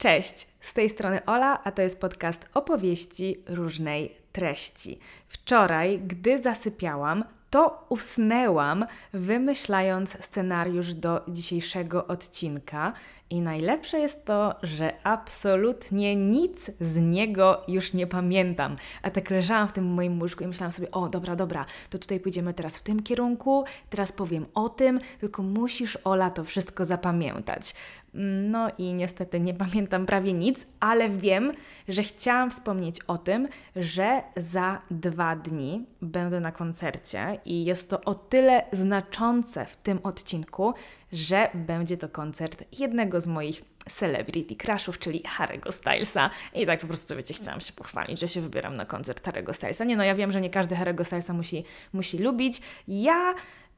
Cześć, z tej strony Ola, a to jest podcast opowieści różnej treści. Wczoraj, gdy zasypiałam, to usnęłam, wymyślając scenariusz do dzisiejszego odcinka. I najlepsze jest to, że absolutnie nic z niego już nie pamiętam. A tak leżałam w tym moim łóżku i myślałam sobie, o dobra, dobra, to tutaj pójdziemy teraz w tym kierunku, teraz powiem o tym, tylko musisz, Ola, to wszystko zapamiętać. No i niestety nie pamiętam prawie nic, ale wiem, że chciałam wspomnieć o tym, że za dwa dni będę na koncercie i jest to o tyle znaczące w tym odcinku, że będzie to koncert jednego z moich celebrity crashów, czyli Harry'ego Stylesa. I tak po prostu, wiecie, chciałam się pochwalić, że się wybieram na koncert Harry'ego Stylesa. Nie no, ja wiem, że nie każdy Harry'ego Stylesa musi, musi lubić. Ja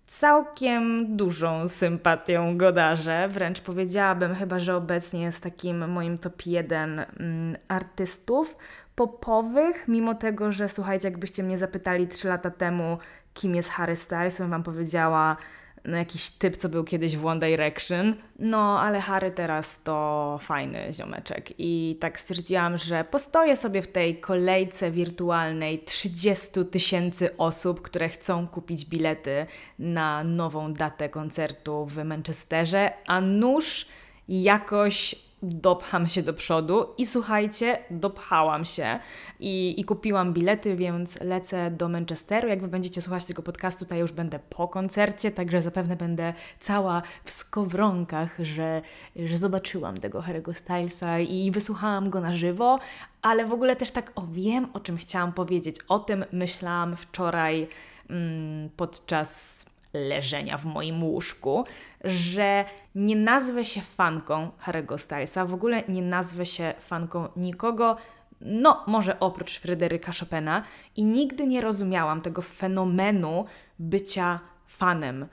całkiem dużą sympatią go darzę. Wręcz powiedziałabym chyba, że obecnie jest takim moim top 1 mm, artystów popowych, mimo tego, że słuchajcie, jakbyście mnie zapytali 3 lata temu, kim jest Harry Styles, bym Wam powiedziała no, jakiś typ, co był kiedyś w One Direction. No, ale Harry teraz to fajny ziomeczek. I tak stwierdziłam, że postoję sobie w tej kolejce wirtualnej 30 tysięcy osób, które chcą kupić bilety na nową datę koncertu w Manchesterze, a nóż jakoś dopcham się do przodu i słuchajcie, dopchałam się i, i kupiłam bilety, więc lecę do Manchesteru. Jak Wy będziecie słuchać tego podcastu, to ja już będę po koncercie, także zapewne będę cała w skowronkach, że, że zobaczyłam tego Harry'ego Stylesa i wysłuchałam go na żywo, ale w ogóle też tak o wiem, o czym chciałam powiedzieć. O tym myślałam wczoraj mm, podczas leżenia w moim łóżku, że nie nazwę się fanką Harry'ego Stylesa, w ogóle nie nazwę się fanką nikogo, no może oprócz Fryderyka Chopina i nigdy nie rozumiałam tego fenomenu bycia fanem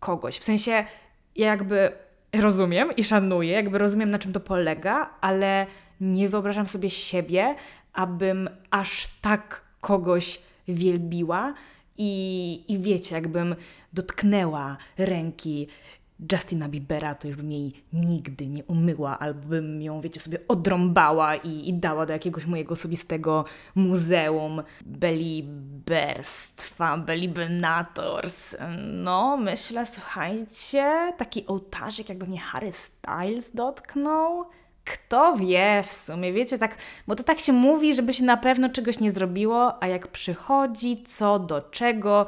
kogoś. W sensie ja jakby rozumiem i szanuję, jakby rozumiem na czym to polega, ale nie wyobrażam sobie siebie, abym aż tak kogoś wielbiła i, i wiecie, jakbym dotknęła ręki Justina Biebera, to już bym jej nigdy nie umyła, albo bym ją, wiecie, sobie odrąbała i, i dała do jakiegoś mojego osobistego muzeum beliberstwa, belibernators. No, myślę, słuchajcie, taki ołtarzyk jakby mnie Harry Styles dotknął. Kto wie w sumie, wiecie, tak, bo to tak się mówi, żeby się na pewno czegoś nie zrobiło, a jak przychodzi co do czego,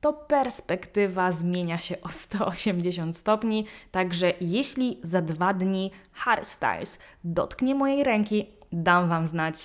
to perspektywa zmienia się o 180 stopni. Także jeśli za dwa dni Harry Styles dotknie mojej ręki, dam Wam znać,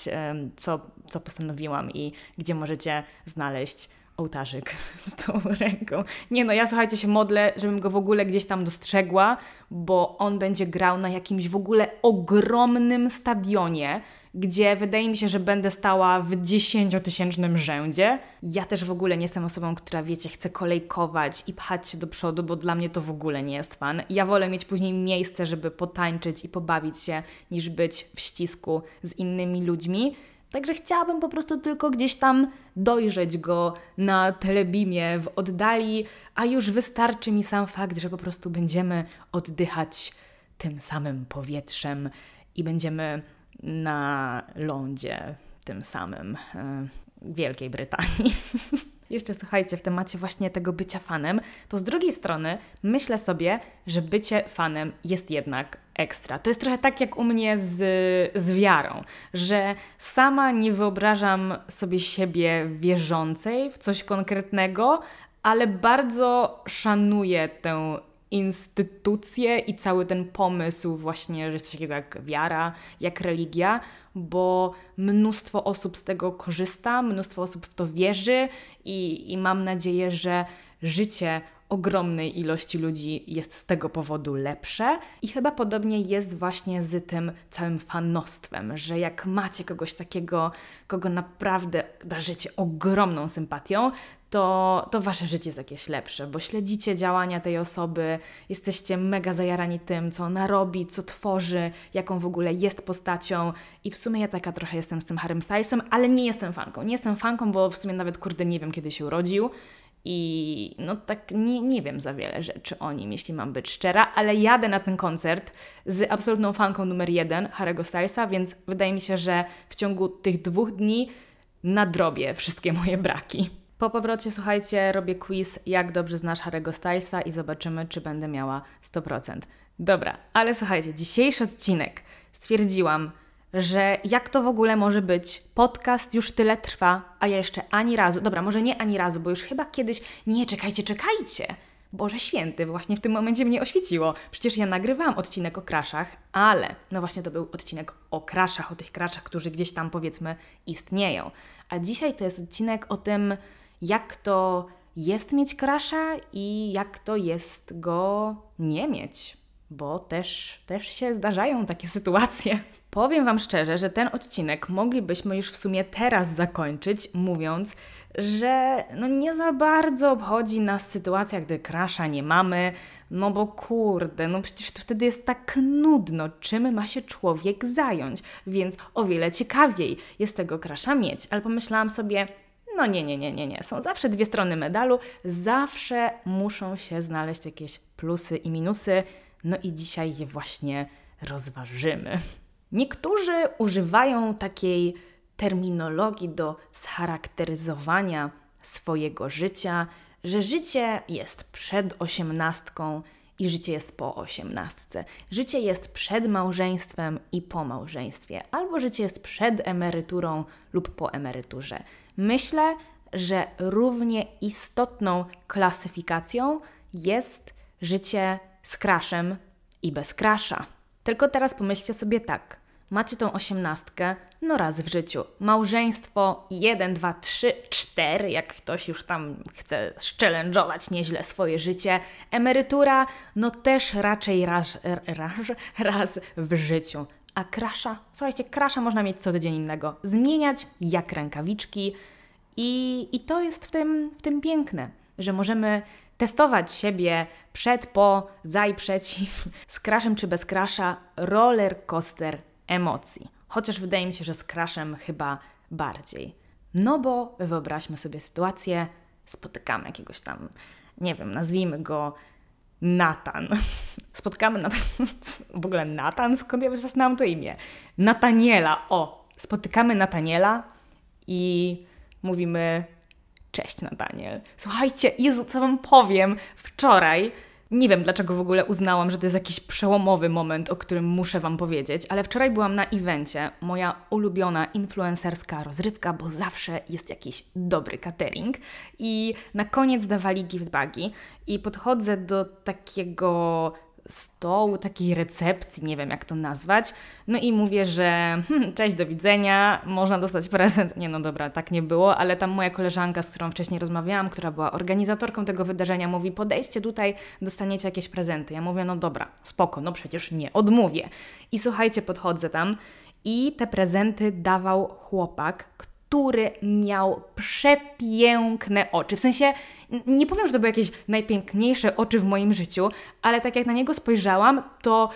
co, co postanowiłam i gdzie możecie znaleźć ołtarzyk z tą ręką. Nie no, ja słuchajcie się modlę, żebym go w ogóle gdzieś tam dostrzegła, bo on będzie grał na jakimś w ogóle ogromnym stadionie, gdzie wydaje mi się, że będę stała w dziesięciotysięcznym rzędzie. Ja też w ogóle nie jestem osobą, która, wiecie, chce kolejkować i pchać się do przodu, bo dla mnie to w ogóle nie jest fan. Ja wolę mieć później miejsce, żeby potańczyć i pobawić się, niż być w ścisku z innymi ludźmi. Także chciałabym po prostu tylko gdzieś tam dojrzeć go na telebimie w oddali, a już wystarczy mi sam fakt, że po prostu będziemy oddychać tym samym powietrzem i będziemy na lądzie tym samym e, Wielkiej Brytanii. Jeszcze słuchajcie, w temacie właśnie tego bycia fanem, to z drugiej strony myślę sobie, że bycie fanem jest jednak ekstra. To jest trochę tak jak u mnie z, z wiarą, że sama nie wyobrażam sobie siebie wierzącej w coś konkretnego, ale bardzo szanuję tę instytucje i cały ten pomysł właśnie, że jest coś takiego jak wiara, jak religia, bo mnóstwo osób z tego korzysta, mnóstwo osób w to wierzy i, i mam nadzieję, że życie ogromnej ilości ludzi jest z tego powodu lepsze. I chyba podobnie jest właśnie z tym całym fanostwem, że jak macie kogoś takiego, kogo naprawdę darzycie ogromną sympatią, to, to wasze życie jest jakieś lepsze, bo śledzicie działania tej osoby, jesteście mega zajarani tym, co ona robi, co tworzy, jaką w ogóle jest postacią. I w sumie ja taka trochę jestem z tym Harrym Stylesem, ale nie jestem fanką. Nie jestem fanką, bo w sumie nawet kurde nie wiem, kiedy się urodził I no tak nie, nie wiem za wiele rzeczy o nim, jeśli mam być szczera, ale jadę na ten koncert z absolutną fanką numer jeden Harry'ego Stylesa, więc wydaje mi się, że w ciągu tych dwóch dni nadrobię wszystkie moje braki. Po powrocie, słuchajcie, robię quiz, jak dobrze znasz Harry'ego Stylesa i zobaczymy, czy będę miała 100%. Dobra, ale słuchajcie, dzisiejszy odcinek stwierdziłam, że jak to w ogóle może być? Podcast już tyle trwa, a ja jeszcze ani razu, dobra, może nie ani razu, bo już chyba kiedyś, nie, czekajcie, czekajcie. Boże Święty, właśnie w tym momencie mnie oświeciło. Przecież ja nagrywałam odcinek o kraszach, ale no właśnie to był odcinek o kraszach, o tych kraszach, którzy gdzieś tam powiedzmy istnieją. A dzisiaj to jest odcinek o tym, jak to jest mieć krasza i jak to jest go nie mieć bo też, też się zdarzają takie sytuacje. Powiem Wam szczerze, że ten odcinek moglibyśmy już w sumie teraz zakończyć, mówiąc, że no nie za bardzo obchodzi nas sytuacja, gdy krasza nie mamy, no bo kurde, no przecież to wtedy jest tak nudno, czym ma się człowiek zająć, więc o wiele ciekawiej jest tego krasza mieć. Ale pomyślałam sobie, no nie, nie, nie, nie, nie. Są zawsze dwie strony medalu, zawsze muszą się znaleźć jakieś plusy i minusy. No i dzisiaj je właśnie rozważymy. Niektórzy używają takiej terminologii do scharakteryzowania swojego życia, że życie jest przed osiemnastką i życie jest po osiemnastce. Życie jest przed małżeństwem i po małżeństwie, albo życie jest przed emeryturą lub po emeryturze. Myślę, że równie istotną klasyfikacją jest życie z kraszem i bez krasza. Tylko teraz pomyślcie sobie tak. Macie tą osiemnastkę, no raz w życiu. Małżeństwo 1, 2, 3, 4, jak ktoś już tam chce szczelędżować nieźle swoje życie. Emerytura, no też raczej raz, raz, raz w życiu. A krasza? Słuchajcie, krasza można mieć co tydzień innego. Zmieniać jak rękawiczki. I, i to jest w tym, w tym piękne, że możemy testować siebie przed, po, za i przeciw, z crashem czy bez crasha, roller coaster emocji. Chociaż wydaje mi się, że z crashem chyba bardziej. No bo wyobraźmy sobie sytuację, spotykamy jakiegoś tam, nie wiem, nazwijmy go Natan. Spotkamy Natan, w ogóle Natan, skąd ja znam to imię? Nataniela, o, spotykamy Nataniela i mówimy Cześć Nataniel. Słuchajcie, Jezu, co Wam powiem? Wczoraj, nie wiem dlaczego w ogóle uznałam, że to jest jakiś przełomowy moment, o którym muszę Wam powiedzieć, ale wczoraj byłam na evencie, moja ulubiona influencerska rozrywka, bo zawsze jest jakiś dobry catering i na koniec dawali giftbagi i podchodzę do takiego stołu, takiej recepcji, nie wiem jak to nazwać. No i mówię, że hmm, cześć, do widzenia, można dostać prezent. Nie no dobra, tak nie było, ale tam moja koleżanka, z którą wcześniej rozmawiałam, która była organizatorką tego wydarzenia, mówi, podejście tutaj, dostaniecie jakieś prezenty. Ja mówię, no dobra, spoko, no przecież nie odmówię. I słuchajcie, podchodzę tam i te prezenty dawał chłopak, który miał przepiękne oczy. W sensie, nie powiem, że to były jakieś najpiękniejsze oczy w moim życiu, ale tak jak na niego spojrzałam, to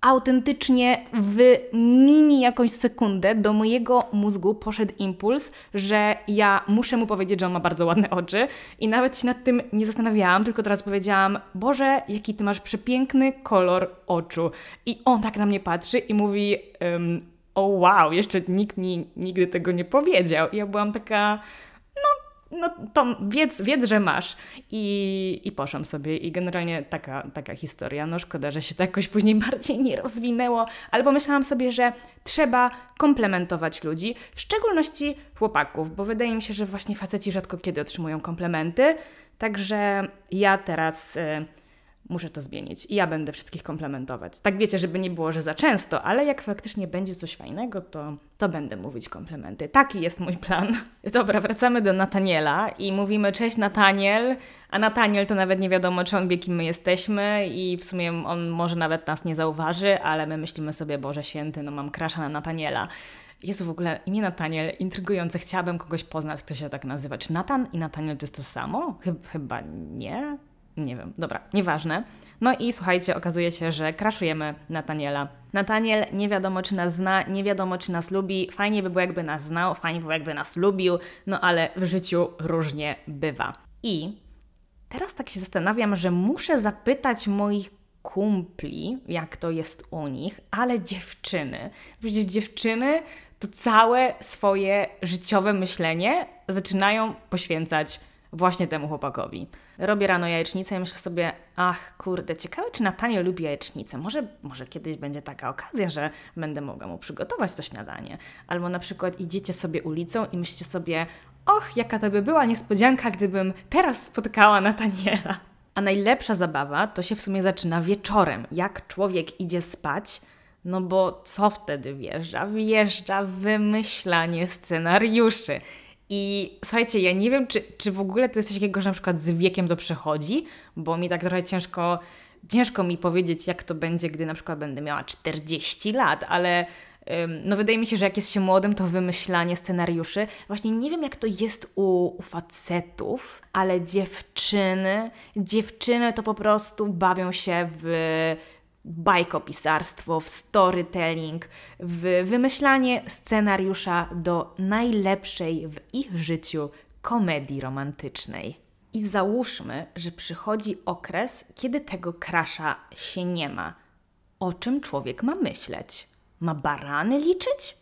autentycznie w mini jakąś sekundę do mojego mózgu poszedł impuls, że ja muszę mu powiedzieć, że on ma bardzo ładne oczy i nawet się nad tym nie zastanawiałam, tylko teraz powiedziałam, Boże, jaki ty masz przepiękny kolor oczu. I on tak na mnie patrzy i mówi, o wow, jeszcze nikt mi nigdy tego nie powiedział. I ja byłam taka, no, no to wiedz, wiedz, że masz. I, I poszłam sobie i generalnie taka, taka historia. No szkoda, że się to jakoś później bardziej nie rozwinęło, ale pomyślałam sobie, że trzeba komplementować ludzi, w szczególności chłopaków, bo wydaje mi się, że właśnie faceci rzadko kiedy otrzymują komplementy. Także ja teraz... Y muszę to zmienić i ja będę wszystkich komplementować. Tak wiecie, żeby nie było, że za często, ale jak faktycznie będzie coś fajnego, to, to będę mówić komplementy. Taki jest mój plan. Dobra, wracamy do Nataniela i mówimy cześć Nataniel, a Nataniel to nawet nie wiadomo, czy on wie, kim my jesteśmy i w sumie on może nawet nas nie zauważy, ale my myślimy sobie, Boże Święty, no mam krasza na Nataniela. Jest w ogóle imię Nataniel intrygujące. Chciałabym kogoś poznać, kto się tak nazywa. Czy Natan i Nataniel to jest to samo? Chyba nie. Nie wiem, dobra, nieważne. No i słuchajcie, okazuje się, że kraszujemy Nataniela. Nataniel nie wiadomo, czy nas zna, nie wiadomo, czy nas lubi. Fajnie by było, jakby nas znał, fajnie by było, jakby nas lubił, no ale w życiu różnie bywa. I teraz tak się zastanawiam, że muszę zapytać moich kumpli, jak to jest u nich, ale dziewczyny. Przecież dziewczyny to całe swoje życiowe myślenie zaczynają poświęcać właśnie temu chłopakowi. Robię rano jajecznicę i myślę sobie, ach kurde, ciekawe czy Natanie lubi jajecznicę. Może, może kiedyś będzie taka okazja, że będę mogła mu przygotować to śniadanie. Albo na przykład idziecie sobie ulicą i myślicie sobie, och, jaka to by była niespodzianka, gdybym teraz spotkała Nataniela. A najlepsza zabawa to się w sumie zaczyna wieczorem, jak człowiek idzie spać, no bo co wtedy wjeżdża? Wjeżdża wymyślanie scenariuszy. I słuchajcie, ja nie wiem, czy, czy w ogóle to jest coś takiego, że na przykład z wiekiem to przechodzi, bo mi tak trochę ciężko, ciężko mi powiedzieć, jak to będzie, gdy na przykład będę miała 40 lat, ale no wydaje mi się, że jak jest się młodym, to wymyślanie scenariuszy. Właśnie nie wiem, jak to jest u, u facetów, ale dziewczyny, dziewczyny to po prostu bawią się w bajkopisarstwo, w storytelling, w wymyślanie scenariusza do najlepszej w ich życiu komedii romantycznej. I załóżmy, że przychodzi okres, kiedy tego krasza się nie ma. O czym człowiek ma myśleć? Ma barany liczyć?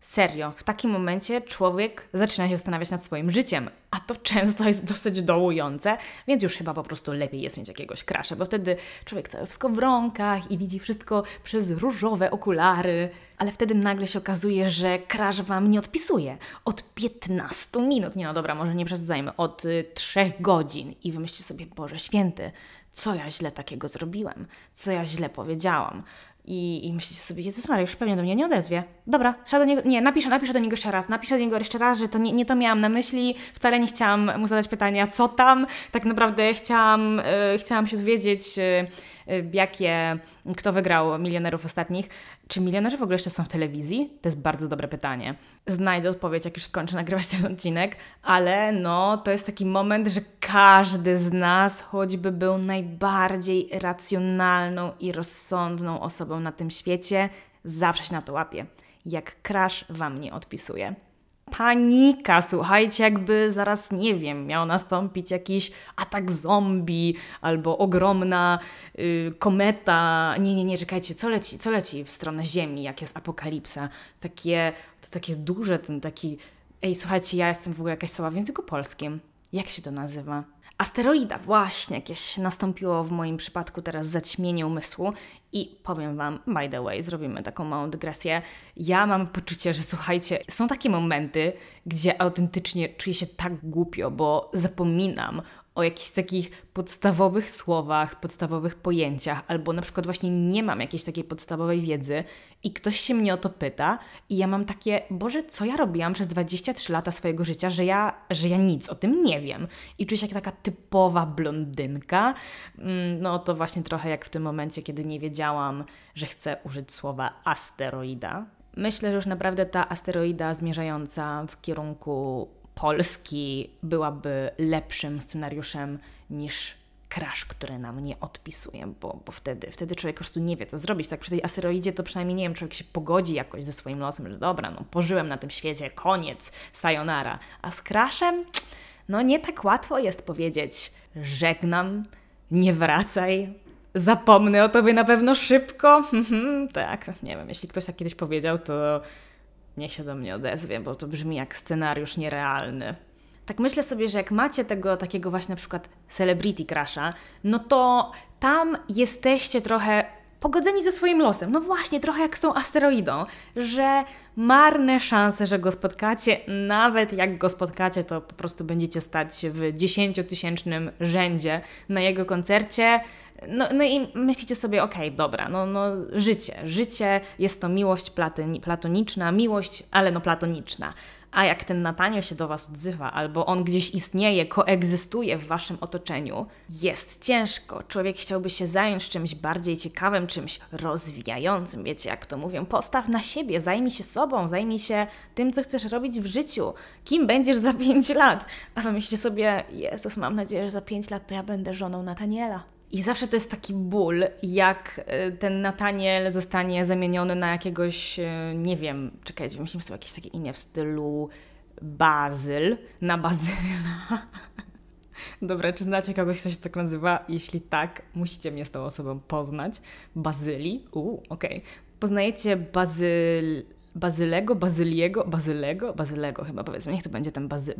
Serio, w takim momencie człowiek zaczyna się zastanawiać nad swoim życiem, a to często jest dosyć dołujące, więc już chyba po prostu lepiej jest mieć jakiegoś krasza, bo wtedy człowiek cały wszystko w rąkach i widzi wszystko przez różowe okulary, ale wtedy nagle się okazuje, że krasz Wam nie odpisuje. Od 15 minut, nie no dobra, może nie przesadzajmy, od y, 3 godzin. I wymyślicie sobie, Boże Święty, co ja źle takiego zrobiłem, co ja źle powiedziałam, i, I myślicie sobie, Jezus Maria, już pewnie do mnie nie odezwie. Dobra, do niego, nie, napiszę, napiszę do niego jeszcze raz, napiszę do niego jeszcze raz, że to nie, nie to miałam na myśli, wcale nie chciałam mu zadać pytania, co tam, tak naprawdę chciałam, yy, chciałam się dowiedzieć, yy, jakie, kto wygrał milionerów ostatnich. Czy milionerzy w ogóle jeszcze są w telewizji? To jest bardzo dobre pytanie. Znajdę odpowiedź, jak już skończę nagrywać ten odcinek, ale no, to jest taki moment, że każdy z nas, choćby był najbardziej racjonalną i rozsądną osobą na tym świecie, zawsze się na to łapie. Jak crash Wam nie odpisuje panika, słuchajcie, jakby zaraz, nie wiem, miał nastąpić jakiś atak zombie albo ogromna y, kometa. Nie, nie, nie, czekajcie, co leci, co leci w stronę Ziemi, jak jest apokalipsa? Takie, to takie duże, ten taki... Ej, słuchajcie, ja jestem w ogóle jakaś słowa w języku polskim. Jak się to nazywa? Asteroida, właśnie, jakieś nastąpiło w moim przypadku teraz zaćmienie umysłu i powiem Wam, by the way, zrobimy taką małą dygresję. Ja mam poczucie, że słuchajcie, są takie momenty, gdzie autentycznie czuję się tak głupio, bo zapominam o jakichś takich podstawowych słowach, podstawowych pojęciach, albo na przykład właśnie nie mam jakiejś takiej podstawowej wiedzy i ktoś się mnie o to pyta i ja mam takie, Boże, co ja robiłam przez 23 lata swojego życia, że ja, że ja nic o tym nie wiem. I czuję się jak taka typowa blondynka. Mm, no to właśnie trochę jak w tym momencie, kiedy nie wiedziałam, że chcę użyć słowa asteroida. Myślę, że już naprawdę ta asteroida zmierzająca w kierunku Polski byłaby lepszym scenariuszem niż crash, który nam nie odpisuje, bo, bo wtedy, wtedy człowiek po prostu nie wie, co zrobić. Tak przy tej asteroidzie to przynajmniej, nie wiem, człowiek się pogodzi jakoś ze swoim losem, że dobra, no pożyłem na tym świecie, koniec, sayonara. A z crashem, no nie tak łatwo jest powiedzieć żegnam, nie wracaj, zapomnę o tobie na pewno szybko. tak, nie wiem, jeśli ktoś tak kiedyś powiedział, to niech się do mnie odezwie, bo to brzmi jak scenariusz nierealny. Tak myślę sobie, że jak macie tego takiego właśnie na przykład celebrity crasha, no to tam jesteście trochę pogodzeni ze swoim losem. No właśnie, trochę jak z tą asteroidą, że marne szanse, że go spotkacie, nawet jak go spotkacie, to po prostu będziecie stać w dziesięciotysięcznym rzędzie na jego koncercie. No, no i myślicie sobie, okej, okay, dobra, no, no życie, życie jest to miłość platoniczna, miłość, ale no platoniczna. A jak ten Nataniel się do Was odzywa, albo on gdzieś istnieje, koegzystuje w Waszym otoczeniu, jest ciężko. Człowiek chciałby się zająć czymś bardziej ciekawym, czymś rozwijającym. Wiecie, jak to mówią, postaw na siebie, zajmij się sobą, zajmij się tym, co chcesz robić w życiu. Kim będziesz za 5 lat? A myślicie sobie, Jezus, mam nadzieję, że za 5 lat to ja będę żoną Nataniela. I zawsze to jest taki ból, jak e, ten Nataniel zostanie zamieniony na jakiegoś, e, nie wiem, czekajcie, myślimy sobie jakieś takie imię w stylu Bazyl, na Bazyla. Dobra, czy znacie kogoś, kto się tak nazywa? Jeśli tak, musicie mnie z tą osobą poznać. Bazyli? Uuu, okej. Okay. Poznajecie Bazyl... Bazylego, Bazyliego, Bazylego, Bazylego chyba powiedzmy, niech to będzie ten bazy.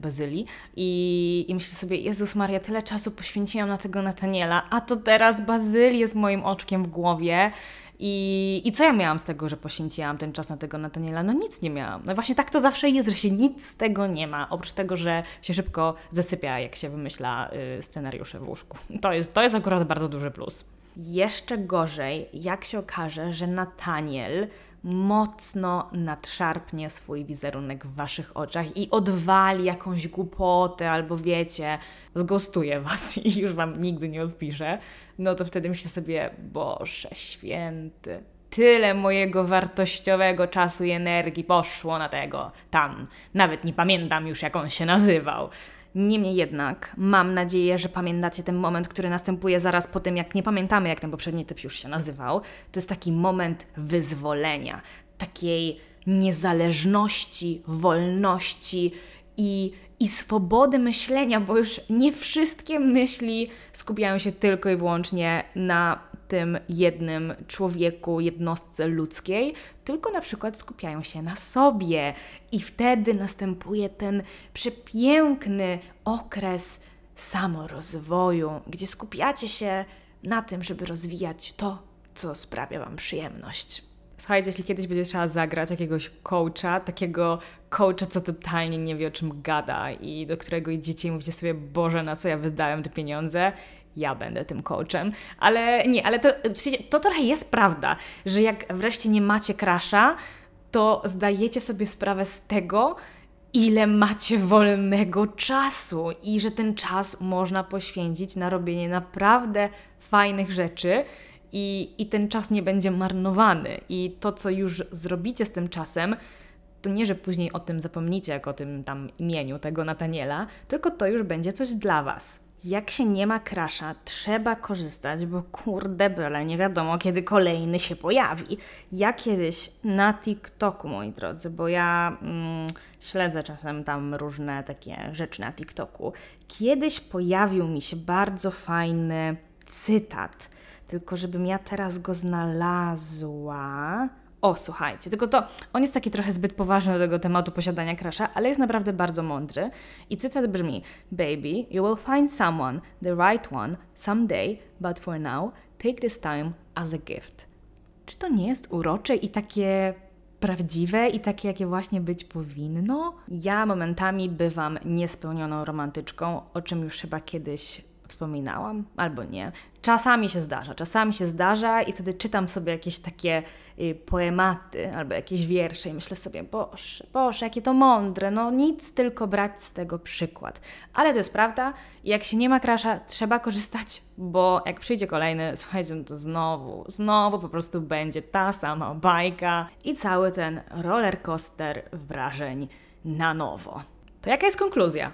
I, I myślę sobie, Jezus Maria, tyle czasu poświęciłam na tego Nataniela, a to teraz Bazyl jest moim oczkiem w głowie. I, I co ja miałam z tego, że poświęciłam ten czas na tego Nataniela? No nic nie miałam. No właśnie tak to zawsze jest, że się nic z tego nie ma, oprócz tego, że się szybko zasypia, jak się wymyśla y, scenariusze w łóżku. To jest, to jest akurat bardzo duży plus. Jeszcze gorzej, jak się okaże, że Nataniel mocno nadszarpnie swój wizerunek w waszych oczach i odwali jakąś głupotę, albo wiecie, zgostuje was i już wam nigdy nie odpisze, no to wtedy myślę sobie, Boże święty, tyle mojego wartościowego czasu i energii poszło na tego tam. Nawet nie pamiętam już, jak on się nazywał. Niemniej jednak mam nadzieję, że pamiętacie ten moment, który następuje zaraz po tym, jak nie pamiętamy, jak ten poprzedni typ już się nazywał. To jest taki moment wyzwolenia, takiej niezależności, wolności i, i swobody myślenia, bo już nie wszystkie myśli skupiają się tylko i wyłącznie na tym jednym człowieku, jednostce ludzkiej, tylko na przykład skupiają się na sobie. I wtedy następuje ten przepiękny okres samorozwoju, gdzie skupiacie się na tym, żeby rozwijać to, co sprawia Wam przyjemność. Słuchajcie, jeśli kiedyś będzie trzeba zagrać jakiegoś coacha, takiego coacha, co totalnie nie wie o czym gada i do którego idziecie i mówicie sobie, Boże, na co ja wydałem te pieniądze, ja będę tym coachem. Ale nie, ale to, w sensie, to trochę jest prawda, że jak wreszcie nie macie krasza, to zdajecie sobie sprawę z tego, ile macie wolnego czasu i że ten czas można poświęcić na robienie naprawdę fajnych rzeczy. I, I ten czas nie będzie marnowany. I to, co już zrobicie z tym czasem, to nie, że później o tym zapomnicie, jak o tym tam imieniu tego Nataniela, tylko to już będzie coś dla Was. Jak się nie ma krasza, trzeba korzystać, bo kurde byle, nie wiadomo kiedy kolejny się pojawi. Ja kiedyś na TikToku, moi drodzy, bo ja mm, śledzę czasem tam różne takie rzeczy na TikToku, kiedyś pojawił mi się bardzo fajny cytat, tylko żebym ja teraz go znalazła. O, słuchajcie, tylko to on jest taki trochę zbyt poważny do tego tematu posiadania krasza, ale jest naprawdę bardzo mądry. I cytat brzmi: Baby, you will find someone, the right one, someday, but for now, take this time as a gift. Czy to nie jest urocze i takie prawdziwe i takie, jakie właśnie być powinno? Ja momentami bywam niespełnioną romantyczką, o czym już chyba kiedyś wspominałam, albo nie. Czasami się zdarza, czasami się zdarza i wtedy czytam sobie jakieś takie y, poematy albo jakieś wiersze i myślę sobie, Boże, Boże, jakie to mądre, no nic, tylko brać z tego przykład. Ale to jest prawda jak się nie ma krasza, trzeba korzystać, bo jak przyjdzie kolejny, słuchajcie, no to znowu, znowu po prostu będzie ta sama bajka i cały ten roller coaster wrażeń na nowo. To jaka jest konkluzja?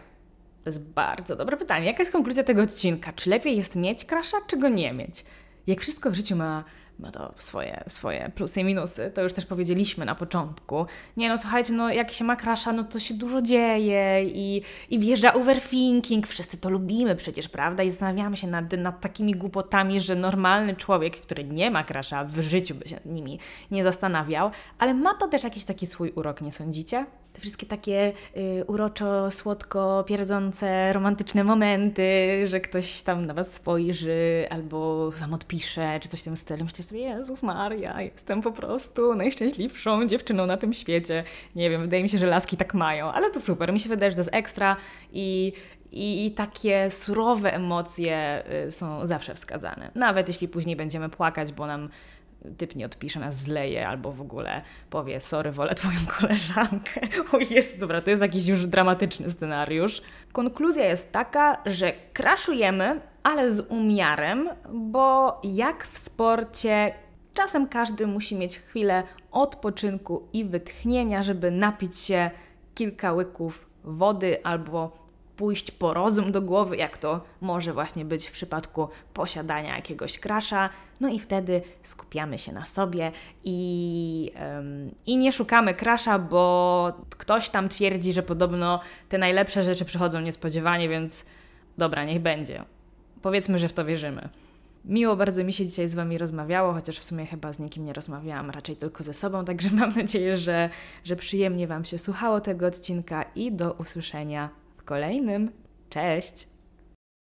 To jest bardzo dobre pytanie. Jaka jest konkluzja tego odcinka? Czy lepiej jest mieć krasza, czy go nie mieć? Jak wszystko w życiu ma ma to swoje, swoje plusy i minusy, to już też powiedzieliśmy na początku. Nie no, słuchajcie, no jak się ma krasza, no to się dużo dzieje i, i wjeżdża overthinking, wszyscy to lubimy przecież, prawda? I zastanawiamy się nad, nad takimi głupotami, że normalny człowiek, który nie ma krasza, w życiu by się nimi nie zastanawiał, ale ma to też jakiś taki swój urok, nie sądzicie? te wszystkie takie y, uroczo, słodko pierdzące, romantyczne momenty, że ktoś tam na Was spojrzy albo Wam odpisze, czy coś w tym stylu. Myślicie sobie, Jezus Maria, jestem po prostu najszczęśliwszą dziewczyną na tym świecie. Nie wiem, wydaje mi się, że laski tak mają, ale to super. Mi się wydaje, że to jest ekstra i i, takie surowe emocje y, są zawsze wskazane. Nawet jeśli później będziemy płakać, bo nam typ nie odpisze, nas zleje albo w ogóle powie sorry, wolę twoją koleżankę. O jest, dobra, to jest jakiś już dramatyczny scenariusz. Konkluzja jest taka, że kraszujemy, ale z umiarem, bo jak w sporcie czasem każdy musi mieć chwilę odpoczynku i wytchnienia, żeby napić się kilka łyków wody albo pójść po rozum do głowy, jak to może właśnie być w przypadku posiadania jakiegoś krasza. No i wtedy skupiamy się na sobie i, um, i nie szukamy krasza, bo ktoś tam twierdzi, że podobno te najlepsze rzeczy przychodzą niespodziewanie, więc Dobra, niech będzie. Powiedzmy, że w to wierzymy. Miło bardzo mi się dzisiaj z Wami rozmawiało, chociaż w sumie chyba z nikim nie rozmawiałam, raczej tylko ze sobą, także mam nadzieję, że, że przyjemnie Wam się słuchało tego odcinka i do usłyszenia w kolejnym. Cześć!